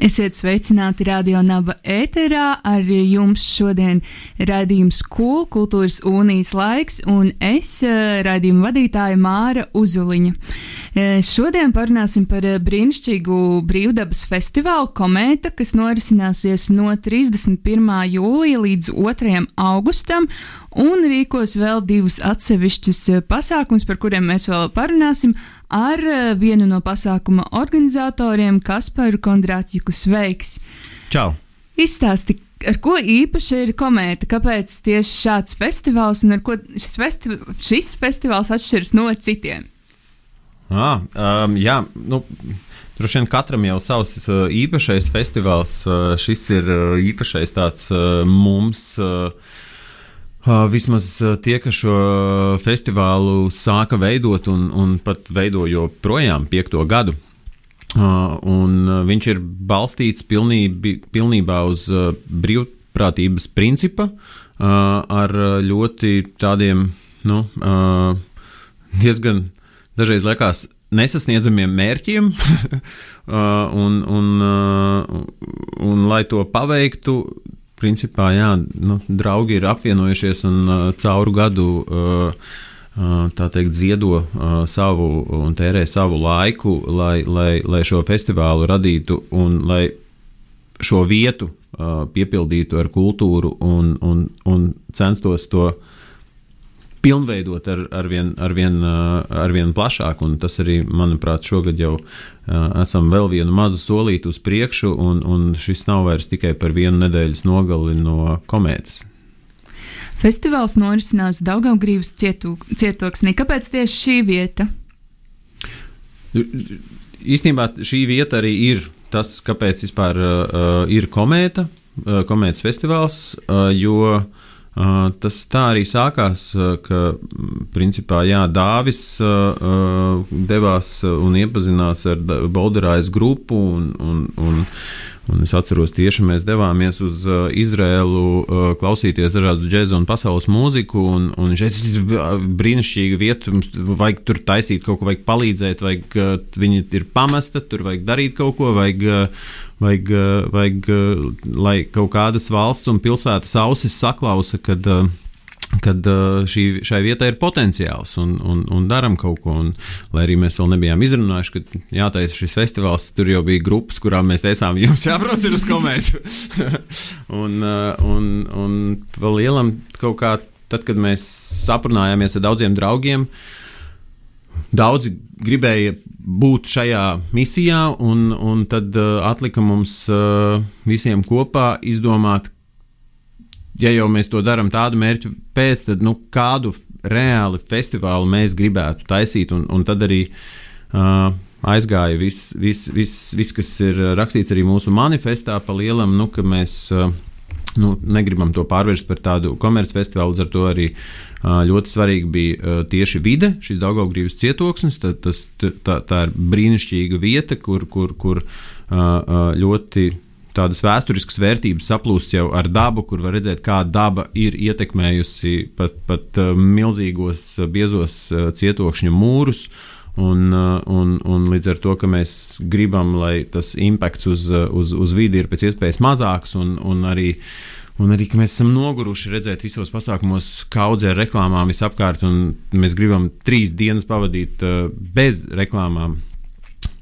Esiet sveicināti Radio Naba ēterā. Ar jums šodien raidījums Kul, Kultūras Unijas laiks, un es, eh, raidījuma vadītāja Māra Uzuliņa. Eh, šodien parunāsim par eh, brīnišķīgu brīvdabas festivālu Komēta, kas norisināsies no 31. jūlija līdz 2. augustam, un rīkos vēl divus atsevišķus pasākumus, par kuriem mēs vēl parunāsim ar vienu no pasākuma organizatoriem, Kasparu Kondrātjuku Sveiks. Čau! Izstāsti, ar ko īpaši ir komēta, kāpēc tieši šāds festivāls un ar ko šis, festi šis festivāls atšķiras no citiem? Ah, um, jā, nu. Droši vien katram jau savs īpašais festivāls. Šis ir īpašais tāds mums. Vismaz tie, kas šo festivālu sāka veidot un, un pat veido joprojām piekto gadu. Un viņš ir balstīts pilnība, pilnībā uz brīvprātības principa, ar ļoti tādiem nu, diezgan dažreiz liekas nesasniedzamiem mērķiem. un, un, un, un, lai to paveiktu, principā, jā, nu, draugi ir apvienojušies un uh, cauru gadu uh, uh, tā teikt, ziedo uh, savu un tērē savu laiku, lai, lai, lai šo festivālu radītu un lai šo vietu uh, piepildītu ar kultūru un, un, un censtos to pilnveidot ar, ar, vien, ar, vien, ar vien plašāk. Tas arī, manuprāt, šogad jau esam vēl vienu mazu solīti uz priekšu, un, un šis nav vairs tikai par vienu nedēļas nogali no komētas. Festivāls norisinās Daugavgrības cietoksnī. Kāpēc tieši šī vieta? Īstenībā šī vieta arī ir tas, kāpēc vispār uh, ir komēta, uh, komētas festivāls, uh, jo uh, Tas tā arī sākās, ka principā jā, Dāvis devās un iepazinās ar Bolderājas grupu. Un, un, un, un es atceros, tieši mēs devāmies uz Izrēlu klausīties dažādu džēzu un pasaules mūziku. Un, un šeit ir brīnišķīga vieta, vajag tur taisīt kaut ko, vajag palīdzēt, vajag, viņi ir pamesta, tur vajag darīt kaut ko. Vajag, vajag, eh, vajag, eh, lai kaut kādas valsts un pilsētas ausis saklausa, kad, eh, kad šī, šai vietai ir potenciāls un, un, un darām kaut ko. Un, lai arī mēs vēl nebijām izrunājuši, ka jātaisa šis festivāls, tur jau bija grupas, kurām mēs teicām, jums jābrauc uz komēdiju. un, un, un pa lielam kaut kā tad, kad mēs aprunājāmies ar daudziem draugiem, uh, Daudzi gribēja būt šajā misijā, un, un tad uh, atlika mums uh, visiem kopā izdomāt, ja jau mēs to darām tādu mērķu pēc, tad nu, kādu reāli festivālu mēs gribētu taisīt. Un, un tad arī uh, aizgāja viss, vis, vis, vis, kas ir rakstīts arī mūsu manifestā, pa lielam, nu, ka mēs uh, nu, negribam to pārvērst par tādu komercfestivālu, līdz ar to arī uh, Ļoti svarīgi bija tieši vide, šis Daugaugrības cietoksnis. Tā, tas, tā, tā ir brīnišķīga vieta, kur, kur, kur ļoti tādas vēsturiskas vērtības saplūst jau ar dabu, kur var redzēt, kā daba ir ietekmējusi pat, pat milzīgos, biezos cietokšņu mūrus. Un, un, un līdz ar to, ka mēs gribam, lai tas impakts uz, uz, uz vidi ir pēc iespējas mazāks, un, un arī uh, Un arī mēs esam noguruši redzēt visos pasākumos, kā audzē reklāmām visapkārt, un mēs gribam trīs dienas pavadīt uh, bez reklāmām.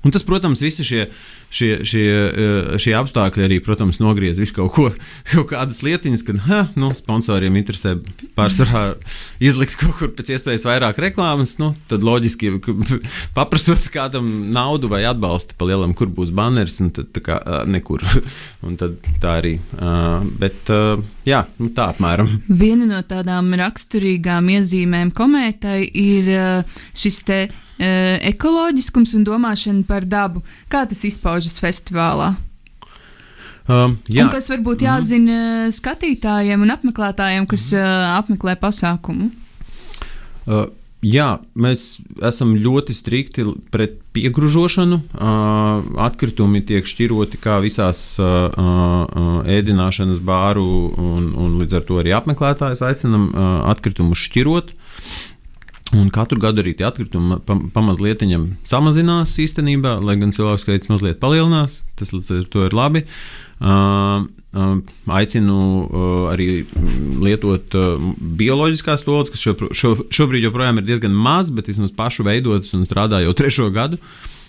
Un tas, protams, visi šie šie, šie, eh, šie apstākļi arī, protams, nogriez visu kaut ko, kaut kādas lietiņas, kad ha, nu, sponsoriem interesē pārsvarā izlikt kaut kur pēc iespējas vairāk reklāmas. Nu, tad loģiski paprasot kādam naudu vai atbalstu pa lielam, kur būs banners, un tad tā kā nekur. un tad tā arī. Bet jā, nu, tā apmēram. Viena no tādām raksturīgām iezīmēm komētai ir šis te ekoloģiskums un domāšana par dabu. Kā tas izpaužas festivālā? Um, jā. un kas varbūt jāzina mm. skatītājiem un apmeklētājiem, kas uh, apmeklē pasākumu? Uh, Jā, mēs esam ļoti strikti pret piegružošanu. Uh, atkritumi tiek šķiroti kā visās uh, uh, ēdināšanas bāru, un, un līdz ar to arī apmeklētājus aicinam atkritumus šķirot. Un katru gadu arī tie atkritumi pa, pamazliet samazinās īstenībā, lai gan cilvēku skaits mazliet palielinās. Tas ir labi. Uh, aicinu arī lietot bioloģiskās toaletes, kas šo, šo, šobrīd joprojām ir diezgan maz, bet vismaz pašu veidotas un strādā jau trešo gadu.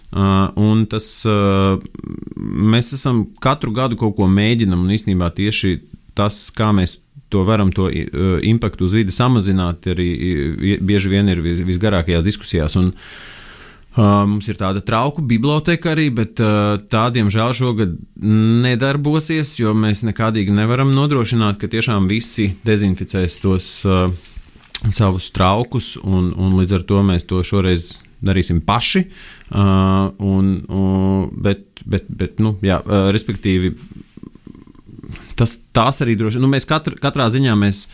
Un tas mēs esam katru gadu kaut ko mēģinam, un īstenībā tieši tas, kā mēs to varam, to impaktu uz vidi samazināt, arī bieži vien ir visgarākajās diskusijās. Un, Uh, mums ir tāda trauku biblioteka arī, bet uh, tā, diemžēl, šogad nedarbosies, jo mēs nekādīgi nevaram nodrošināt, ka tiešām visi dezinficēs tos uh, savus traukus, un, un līdz ar to mēs to šoreiz darīsim paši. Uh, un, uh, bet, bet, bet, nu, jā, uh, respektīvi, tas, tās arī droši vien, nu, mēs katr, katrā ziņā mēs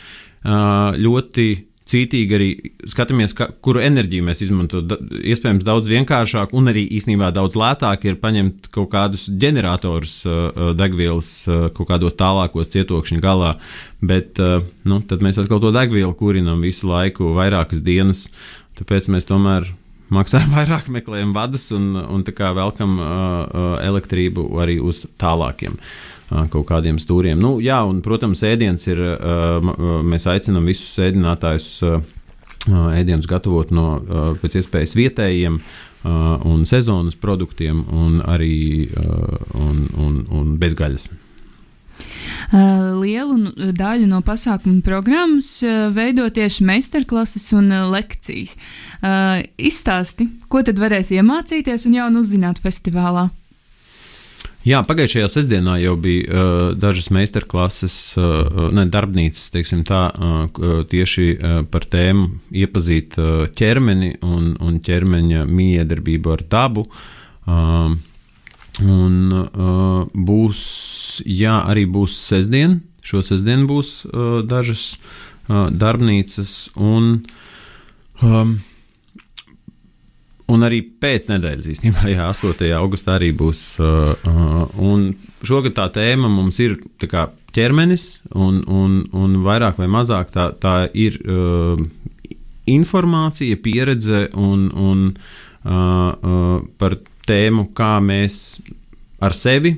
ļoti cītīgi arī skatāmies, ka, kuru enerģiju mēs izmantojam. Iespējams, daudz vienkāršāk un arī īsnībā daudz lētāk ir paņemt kaut kādus ģeneratorus degvielas kaut kādos tālākos cietokšņa galā, bet nu, tad mēs atkal to degvielu kurinam visu laiku, vairākas dienas. Tāpēc mēs tomēr maksājam vairāk, meklējam vadus un, un velkam uh, uh, elektrību arī uz tālākiem. Uh, kaut kādiem stūriem. Nu, jā, un, protams, ēdiens ir, mēs aicinām visus ēdinātājus ēdienus gatavot no pēc iespējas vietējiem un sezonas produktiem, un arī un, un, un bezgaļas. Lielu daļu no pasākuma programmas veido tieši meistarklases un lekcijas. Izstāsti, ko tad varēs iemācīties un jaunu uzzināt festivālā? Jā, pagājušajā sestdienā jau bija uh, dažas meistarklases, uh, ne darbnīcas, teiksim tā, uh, tieši uh, par tēmu iepazīt uh, ķermeni un, un ķermeņa miedarbību ar dabu. Uh, un uh, būs, jā, arī būs sestdien, šo sestdienu būs uh, dažas uh, darbnīcas un um, Un arī pēc nedēļas, īstenībā, jā, 8. augustā arī būs. Uh, uh, šogad tā tēma mums ir kā, ķermenis, un, un, un vairāk vai mazāk tā, tā ir uh, informācija, pieredze un, un uh, uh, par tēmu, kā mēs ar sevi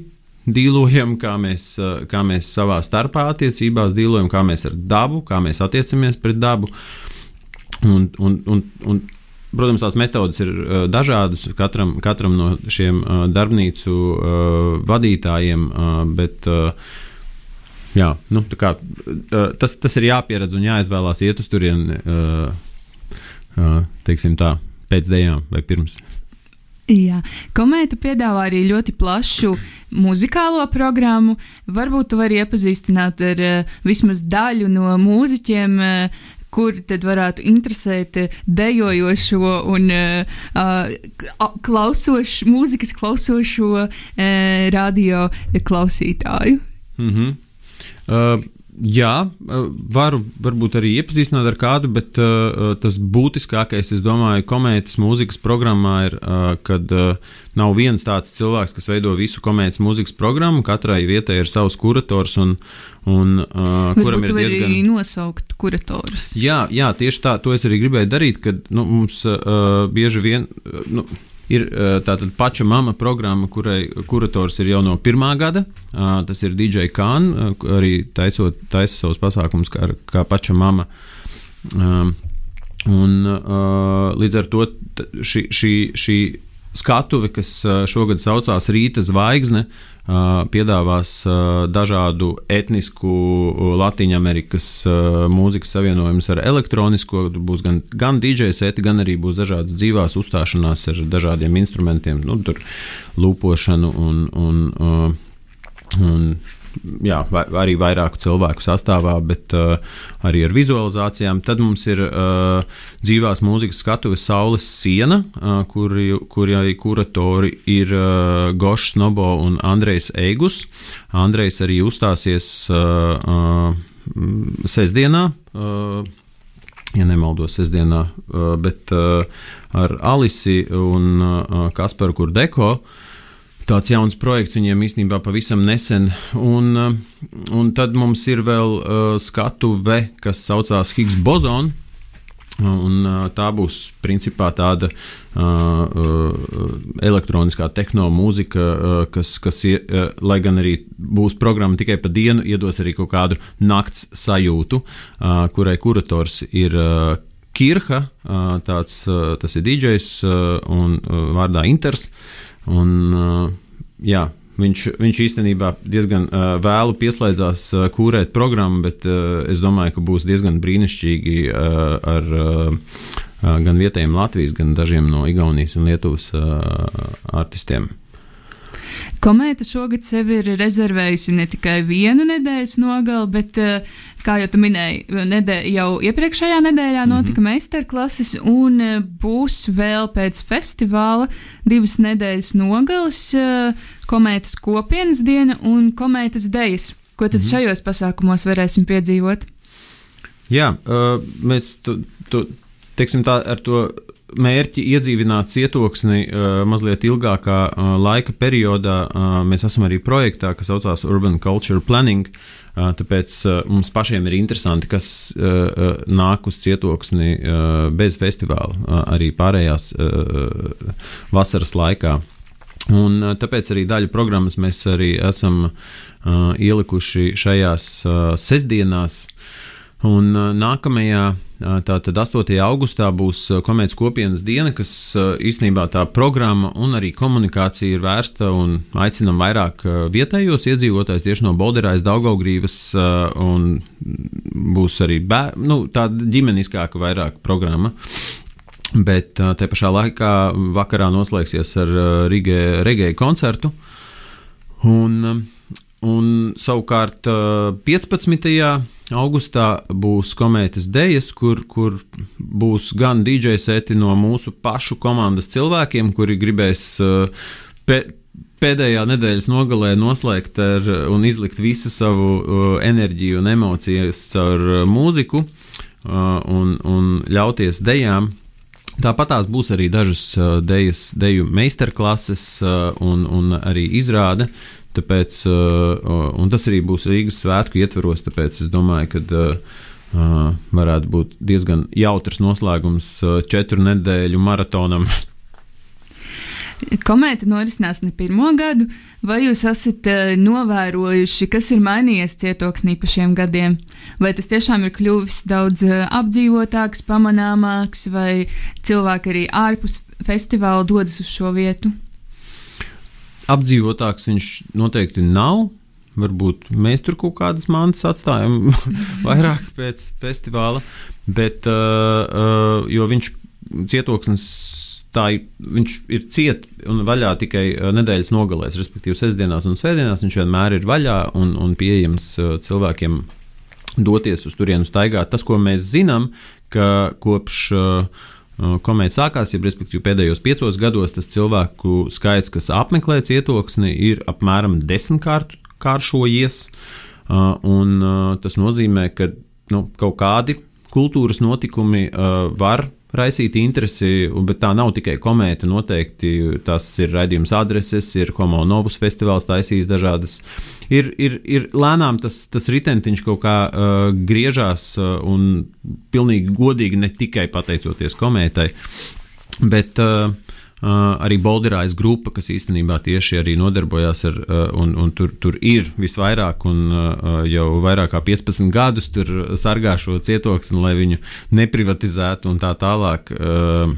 dīlojam, kā mēs, uh, kā mēs savā starpā attiecībās dīlojam, kā mēs ar dabu, kā mēs attiecamies pret dabu. Un, un, un, un Protams, tās metodas ir uh, dažādas katram, katram no šiem uh, darbnīcu uh, vadītājiem, uh, bet uh, jā, nu, kā, uh, tas, tas ir jāpieredz un jāizvēlās iet uz turieni, uh, uh, teiksim tā, pēc dējām vai pirms. Jā, komēta piedāvā arī ļoti plašu muzikālo programmu. Varbūt tu vari iepazīstināt ar uh, vismaz daļu no mūziķiem, uh, kur tad varētu interesēt eh, dejojošo un uh, klausošu, mūzikas klausošo uh, radio klausītāju. Mm -hmm. uh, Jā, varu varbūt arī iepazīstināt ar kādu, bet uh, tas būtiskākais, es domāju, komētas mūzikas programmā ir, uh, kad uh, nav viens tāds cilvēks, kas veido visu komētas mūzikas programmu. Katrai vietai ir savs kurators, un, un uh, kuram ir diezgan... arī nosaukt kuratorus. Jā, jā, tieši tā, to es arī gribēju darīt, kad nu, mums uh, bieži vien. Uh, nu, Ir tātad paša mama programma, kurai kurators ir jau no pirmā gada. Tas ir DJ Khan, arī taisot, taisa savus pasākumus kā, kā paša mama. Un, līdz ar to šī, šī, šī skatuve, kas šogad saucās Rīta zvaigzne, piedāvās dažādu etnisku Latvijas-Amerikas mūzikas savienojumus ar elektronisko. Būs gan, gan DJ seti, gan arī būs dažādas dzīvās uzstāšanās ar dažādiem instrumentiem, nu, tur lūpošanu un. un, un jā, vai, arī vairāku cilvēku sastāvā, bet uh, arī ar vizualizācijām. Tad mums ir uh, dzīvās mūzikas skatuves Saules siena, uh, kuri, kurai kuratori ir uh, Gošs Nobo un Andrejs Eigus. Andrejs arī uzstāsies uh, uh, sestdienā. Uh, ja nemaldos, sestdienā, uh, bet uh, ar Alisi un uh, Kasparu Kurdeko. Tāds jauns projekts viņiem īstenībā pavisam nesen. Un, un tad mums ir vēl skatuve, kas saucās Higgs Bozona. Un, tā būs principā tāda uh, elektroniskā tehnomūzika, uh, kas, kas ir, uh, lai gan arī būs programma tikai pa dienu, iedos arī kaut kādu nakts sajūtu, uh, kurai kurators ir uh, Kirha, uh, tāds, tas ir DJs un vārdā Inters. Un, jā, Viņš, viņš īstenībā diezgan uh, vēlu pieslēdzās uh, kūrēt programmu, bet uh, es domāju, ka būs diezgan brīnišķīgi uh, ar uh, gan vietējiem Latvijas, gan dažiem no Igaunijas un Lietuvas uh, artistiem. Komēta šogad sev ir rezervējusi ne tikai vienu nedēļas nogali, bet, eh, kā jau tu minēji, nedē, jau iepriekšējā nedēļā mhm. notika mm -hmm. meistarklases, un eh, būs vēl pēc festivāla divas nedēļas nogales eh, - komētas kopienas diena un komētas dejas. Ko tad mm -hmm. šajos pasākumos varēsim piedzīvot? Jā, uh, mēs tu, tu, teiksim tā ar to mērķi iedzīvināt cietoksni uh, mazliet ilgākā uh, laika periodā. Uh, mēs esam arī projektā, kas saucās Urban Culture Planning. Uh, tāpēc uh, mums pašiem ir interesanti, kas uh, uh, nāk uz cietoksni uh, bez festivāla, uh, arī pārējās uh, vasaras laikā. Un, uh, tāpēc arī daļu programmas mēs arī esam uh, ielikuši šajās uh, sestdienās. Un uh, nākamajā Tātad 8. augustā būs komēdijas kopienas diena, kas īstenībā tā programma un arī komunikācija ir vērsta un aicinam vairāk vietējos iedzīvotājus tieši no Bolderājas, Daugaugrīvas un būs arī bēr, nu, tāda ģimeniskāka vairāk programma. Bet te pašā laikā vakarā noslēgsies ar Rīgai koncertu. Un, un savukārt 15 augustā būs komētas dejas, kur, kur būs gan DJ seti no mūsu pašu komandas cilvēkiem, kuri gribēs pe, pēdējā nedēļas nogalē noslēgt ar, un izlikt visu savu enerģiju un emocijas caur mūziku un, un ļauties dejām. Tāpat tās būs arī dažas dejas, deju meistarklases un, un arī izrāde. Uh, Tāpēc, uh, un tas arī būs Rīgas svētku ietveros, tāpēc es domāju, ka uh, uh, varētu būt diezgan jautrs noslēgums četru nedēļu maratonam. Komēta norisinās ne pirmo gadu, vai jūs esat uh, novērojuši, kas ir mainījies cietoksnī pa šiem gadiem? Vai tas tiešām ir kļuvis daudz uh, apdzīvotāks, pamanāmāks, vai cilvēki arī ārpus festivāla dodas uz šo vietu? Apdzīvotāks viņš noteikti nav. Varbūt mēs tur kaut kādas mantas atstājam vairāk pēc festivāla, bet uh, uh, jo viņš cietoksnis tā viņš ir ciet un vaļā tikai uh, nedēļas nogalēs, respektīvi sestdienās un svētdienās. Viņš vienmēr ir vaļā un, un pieejams uh, cilvēkiem doties uz turienu staigāt. Tas, ko mēs zinām, ka kopš uh, Uh, komēdija sākās, ja respektīvi pēdējos piecos gados tas cilvēku skaits, kas apmeklē cietoksni, ir apmēram desmitkāršojies. Uh, uh, tas nozīmē, ka nu, kaut kādi kultūras notikumi var raisīt interesi, bet tā nav tikai komēta. Noteikti tas ir raidījums adreses, ir Homo Novus festivāls taisījis dažādas. Ir, ir, ir lēnām tas, tas ritentiņš kaut kā uh, griežās uh, un pilnīgi godīgi ne tikai pateicoties komētai, bet uh, arī Bolderājas grupa, kas īstenībā tieši arī nodarbojās ar, uh, un, un tur, tur ir visvairāk, un uh, jau vairāk kā 15 gadus tur sargā šo cietoksni, lai viņu neprivatizētu un tā tālāk. Uh,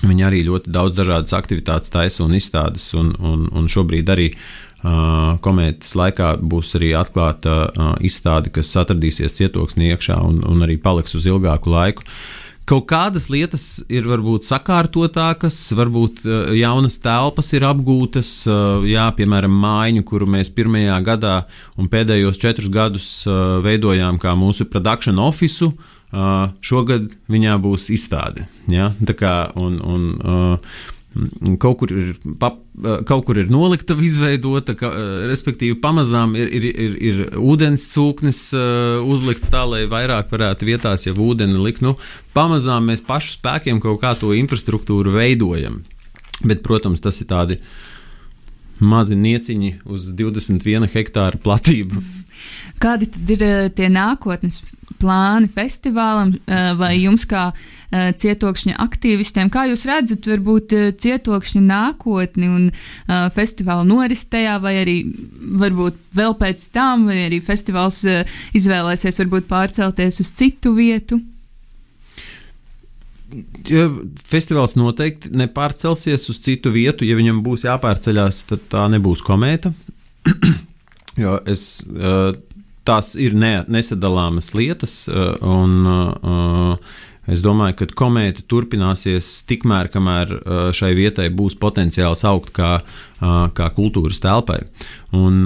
Viņi arī ļoti daudz dažādas aktivitātes taisa un izstādes, un, un, un šobrīd arī uh, komētas laikā būs arī atklāta uh, izstāde, kas atradīsies cietoksnī iekšā un, un arī paliks uz ilgāku laiku. Kaut kādas lietas ir varbūt sakārtotākas, varbūt uh, jaunas telpas ir apgūtas. Uh, jā, piemēram, mājiņu, kuru mēs pirmajā gadā un pēdējos četrus gadus uh, veidojām kā mūsu ofisu. Uh, šogad viņā būs izstāde. Ja? Tā kā, un, un, uh, Kaut kur, ir, pap, kaut kur ir noliktava izveidota, ka, respektīvi, pamazām ir, ir, ir, ir ūdens cūknis uh, uzlikts tā, lai vairāk varētu vietās jau ūdeni likt. Nu, pamazām mēs pašu spēkiem kaut kā to infrastruktūru veidojam. Bet, protams, tas ir tādi mazi nieciņi uz 21 hektāra platību. Kādi tad ir tie nākotnes plāni festivālam vai jums kā? uh, cietokšņa aktīvistiem. Kā jūs redzat, varbūt cietokšņa nākotni un festivāla noris tajā, vai arī varbūt vēl pēc tam, vai arī festivāls izvēlēsies varbūt pārcelties uz citu vietu? Festivāls noteikti nepārcelsies uz citu vietu. Ja viņam būs jāpārceļās, tad tā nebūs komēta. jo es, tās ir ne, nesadalāmas lietas, un Es domāju, ka komēta turpināsies tikmēr, kamēr šai vietai būs potenciāls augt kā, kā kultūras telpai. Un,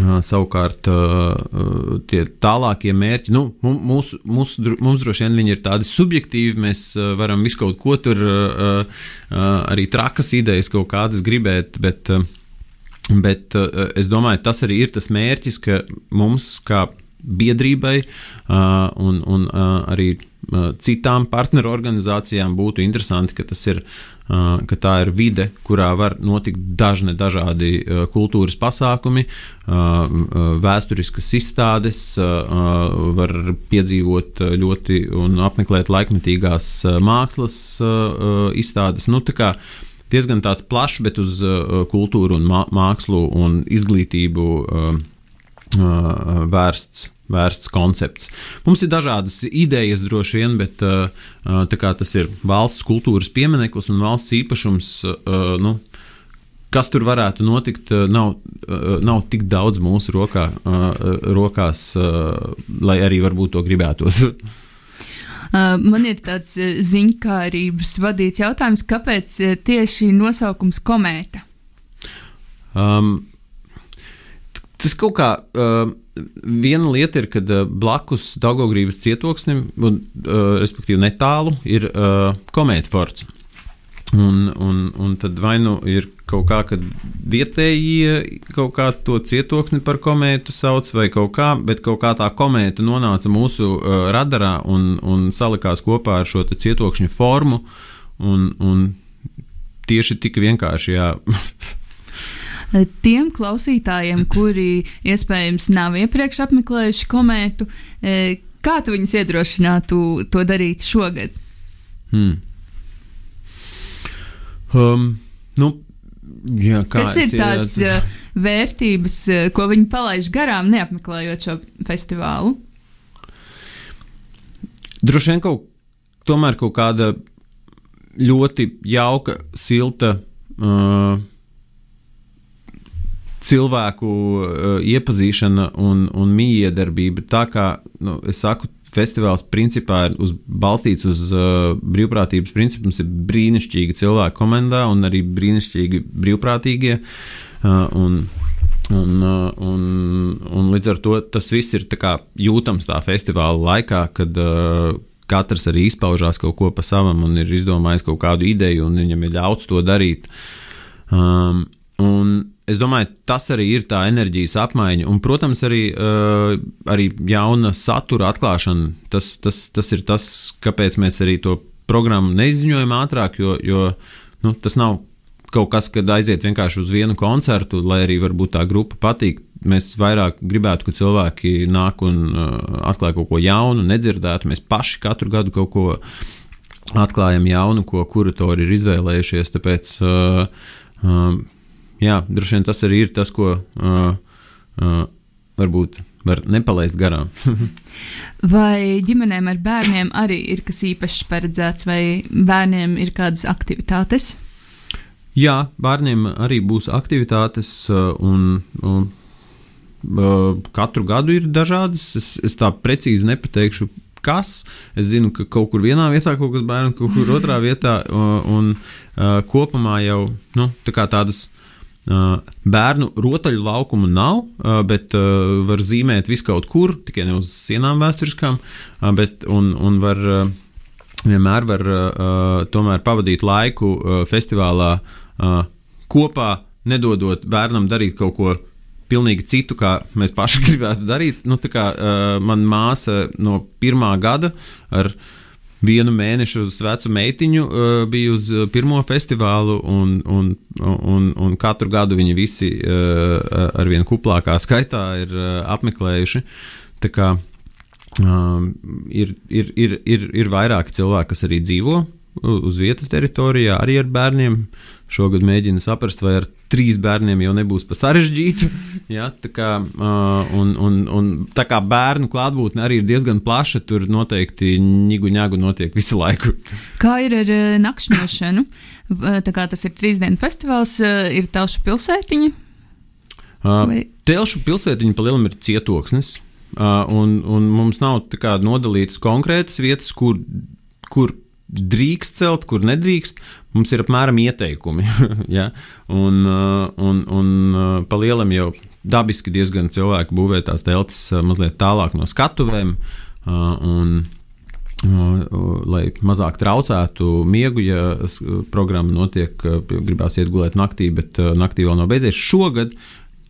Savukārt, tie tālākie mērķi, nu, mūsu, mūsu, mums droši vien ir tādi subjektīvi. Mēs varam visu kaut ko tur, arī trakas idejas kaut kādas gribēt, bet, bet es domāju, tas arī ir tas mērķis, ka mums, kā biedrībai un, un arī citām partneru organizācijām būtu interesanti, ka, ir, ka tā ir vide, kurā var notikt dažne dažādi kultūras pasākumi, vēsturiskas izstādes, var piedzīvot ļoti un apmeklēt laikmetīgās mākslas izstādes. Nu, tā diezgan tāds plašs, bet uz kultūru un mākslu un izglītību vērsts vērsts koncepts. Mums ir dažādas idejas, droši vien, bet uh, uh, tas ir valsts kultūras piemineklis un valsts īpašums. Uh, nu, kas tur varētu notikt, nav, nav tik daudz mūsu rokā, rokās, lai arī varbūt to gribētos. Man ir tāds ziņkārības vadīts jautājums, kāpēc tieši nosaukums komēta? Um, tas kaut kā. Uh, viena lieta ir, kad uh, blakus Daugogrības cietoksnim, un, uh, respektīvi netālu, ir uh, komētforts. Un, un, un tad vai nu ir kaut kā, kad vietējie kaut kā to cietoksni par komētu sauc, vai kaut kā, bet kaut kā tā komēta nonāca mūsu uh, radarā un, un salikās kopā ar šo cietokšņu formu. Un, un tieši tik vienkārši, jā. tiem klausītājiem, kuri iespējams nav iepriekš apmeklējuši komētu, e, kā tu viņus iedrošinātu to darīt šogad? Hmm. Um, nu, jā, Kas ir tās jā, tas... vērtības, e, ko viņi palaiž garām, neapmeklējot šo festivālu? Droši vien kaut, tomēr kaut kāda ļoti jauka, silta uh, cilvēku uh, iepazīšana un, un mījiedarbība. Tā kā nu, es saku, festivāls principā ir uz, balstīts uz uh, brīvprātības principu. Mums ir brīnišķīgi cilvēki komandā un arī brīnišķīgi brīvprātīgie. Uh, un, un, un, un līdz ar to tas viss ir tā jūtams tā festivāla laikā, kad uh, katrs arī izpaužās kaut ko pa savam un ir izdomājis kaut kādu ideju, un viņam ir ļauts to darīt. Um, un es domāju, tas arī ir tā enerģijas apmaiņa, un, protams, arī, uh, arī jauna satura atklāšana. Tas, tas, tas ir tas, kāpēc mēs arī to programmu neizziņojam ātrāk, jo, jo nu, tas nav kaut kas, kad aiziet vienkārši uz vienu koncertu, lai arī varbūt tā grupa patīk. Mēs vairāk gribētu, ka cilvēki nāk un uh, atklāj kaut ko jaunu, nedzirdētu. Mēs paši katru gadu kaut ko atklājam jaunu, ko kuratori ir izvēlējušies. Tāpēc uh, uh, jā, droši vien tas arī ir tas, ko uh, uh, varbūt var nepalaist garām. vai ģimenēm ar bērniem arī ir kas īpašs paredzēts, vai bērniem ir kādas aktivitātes? Jā, bērniem arī būs aktivitātes, un, un katru gadu ir dažādas. Es, es tā precīzi nepateikšu, kas. Es zinu, ka kaut kur vienā vietā kaut kas bērnu, kaut kur otrā vietā, un, un kopumā jau nu, tā tādas. Uh, bērnu rotaļu laukumu nav, uh, bet uh, var zīmēt visu kaut kur, tikai ne uz sienām vēsturiskām, uh, bet un, un var uh, vienmēr var uh, pavadīt laiku uh, festivālā uh, kopā, nedodot bērnam darīt kaut ko pilnīgi citu, kā mēs paši gribētu darīt. Nu, kā, uh, man māsa no pirmā gada ar vienu mēnešu vecu meitiņu uh, bija uz pirmo festivālu, un, un, un, un katru gadu viņi visi uh, ar vien kuplākā skaitā ir uh, apmeklējuši. Tā kā uh, ir, ir, ir, ir, ir vairāki cilvēki, kas arī dzīvo uz vietas teritorijā, arī ar bērniem. Šogad mēģina saprast, vai ar trīs bērniem jau nebūs pa sarežģītu. Ja, tā, kā, uh, un, un, un, tā kā bērnu klātbūtne arī ir diezgan plaša, tur noteikti ņigu ņēgu notiek visu laiku. Kā ir ar uh, nakšņošanu? Tā kā tas ir trīs dienu festivāls, uh, ir telšu pilsētiņa. Uh, telšu pilsētiņa pa lielam ir cietoksnis. Uh, un, un mums nav nodalītas konkrētas vietas, kur, kur drīkst celt, kur nedrīkst. Mums ir apmēram ieteikumi. ja? Un, uh, un, un uh, pa lielam jau dabiski diezgan cilvēki būvē tās teltis uh, mazliet tālāk no skatuvēm. Un, lai mazāk traucētu miegu, ja programma notiek, gribās iet gulēt naktī, bet naktī vēl nav beidzies. Šogad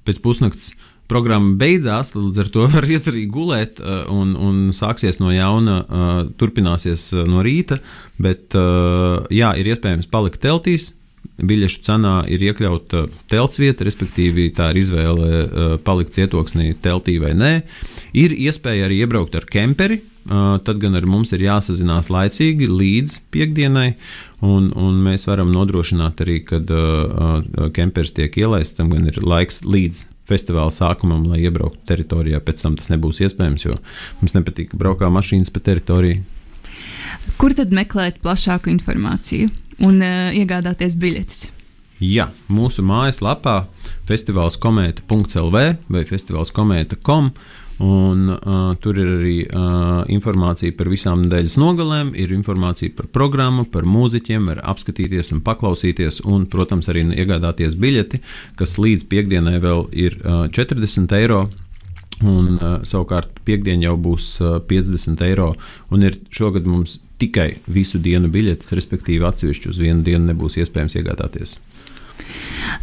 pēc pusnakts programma beidzās, līdz ar to var iet arī gulēt, uh, un, un sāksies no jauna, uh, turpināsies uh, no rīta. Bet, jā, ir iespējams palikt teltīs. Biļešu cenā ir iekļauta telts vieta, respektīvi tā ir izvēle palikt cietoksnī, teltī vai nē. Ir iespēja arī iebraukt ar kemperi, tad gan ar mums ir jāsazinās laicīgi līdz piekdienai, un, un mēs varam nodrošināt arī, kad uh, kemperis tiek ielaists, tam gan ir laiks līdz festivāla sākumam, lai iebrauktu teritorijā. Pēc tam tas nebūs iespējams, jo mums nepatīk braukt mašīnas pa teritoriju. Kur tad meklēt plašāku informāciju un uh, iegādāties biļetes? Jā, mūsu mājaslapā festivāls komēta.lv vai festivāls komēta.com Un, uh, tur ir arī uh, informācija par visām nedēļas nogalēm, ir informācija par programmu, par mūziķiem, var apskatīties un paklausīties, un, protams, arī iegādāties biļeti, kas līdz piekdienai vēl ir uh, 40 eiro. Un, uh, savukārt, piekdiena jau būs uh, 50 eiro. Un ir šogad mums tikai visu dienu biļetes, respektīvi, atsevišķi uz vienu dienu nebūs iespējams iegādāties.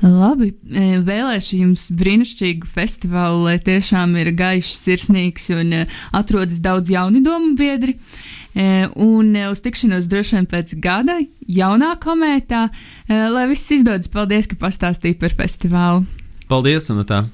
Labi, e, vēlēšu jums brīnišķīgu festivālu, lai tiešām ir gaišs, sirsnīgs un e, atrodas daudz jaunu domu biedri. E, un uz tikšanos droši vien pēc gada, jaunā komētā, lai viss izdodas. Paldies, ka pastāstīji par festivālu. Paldies, Anatā!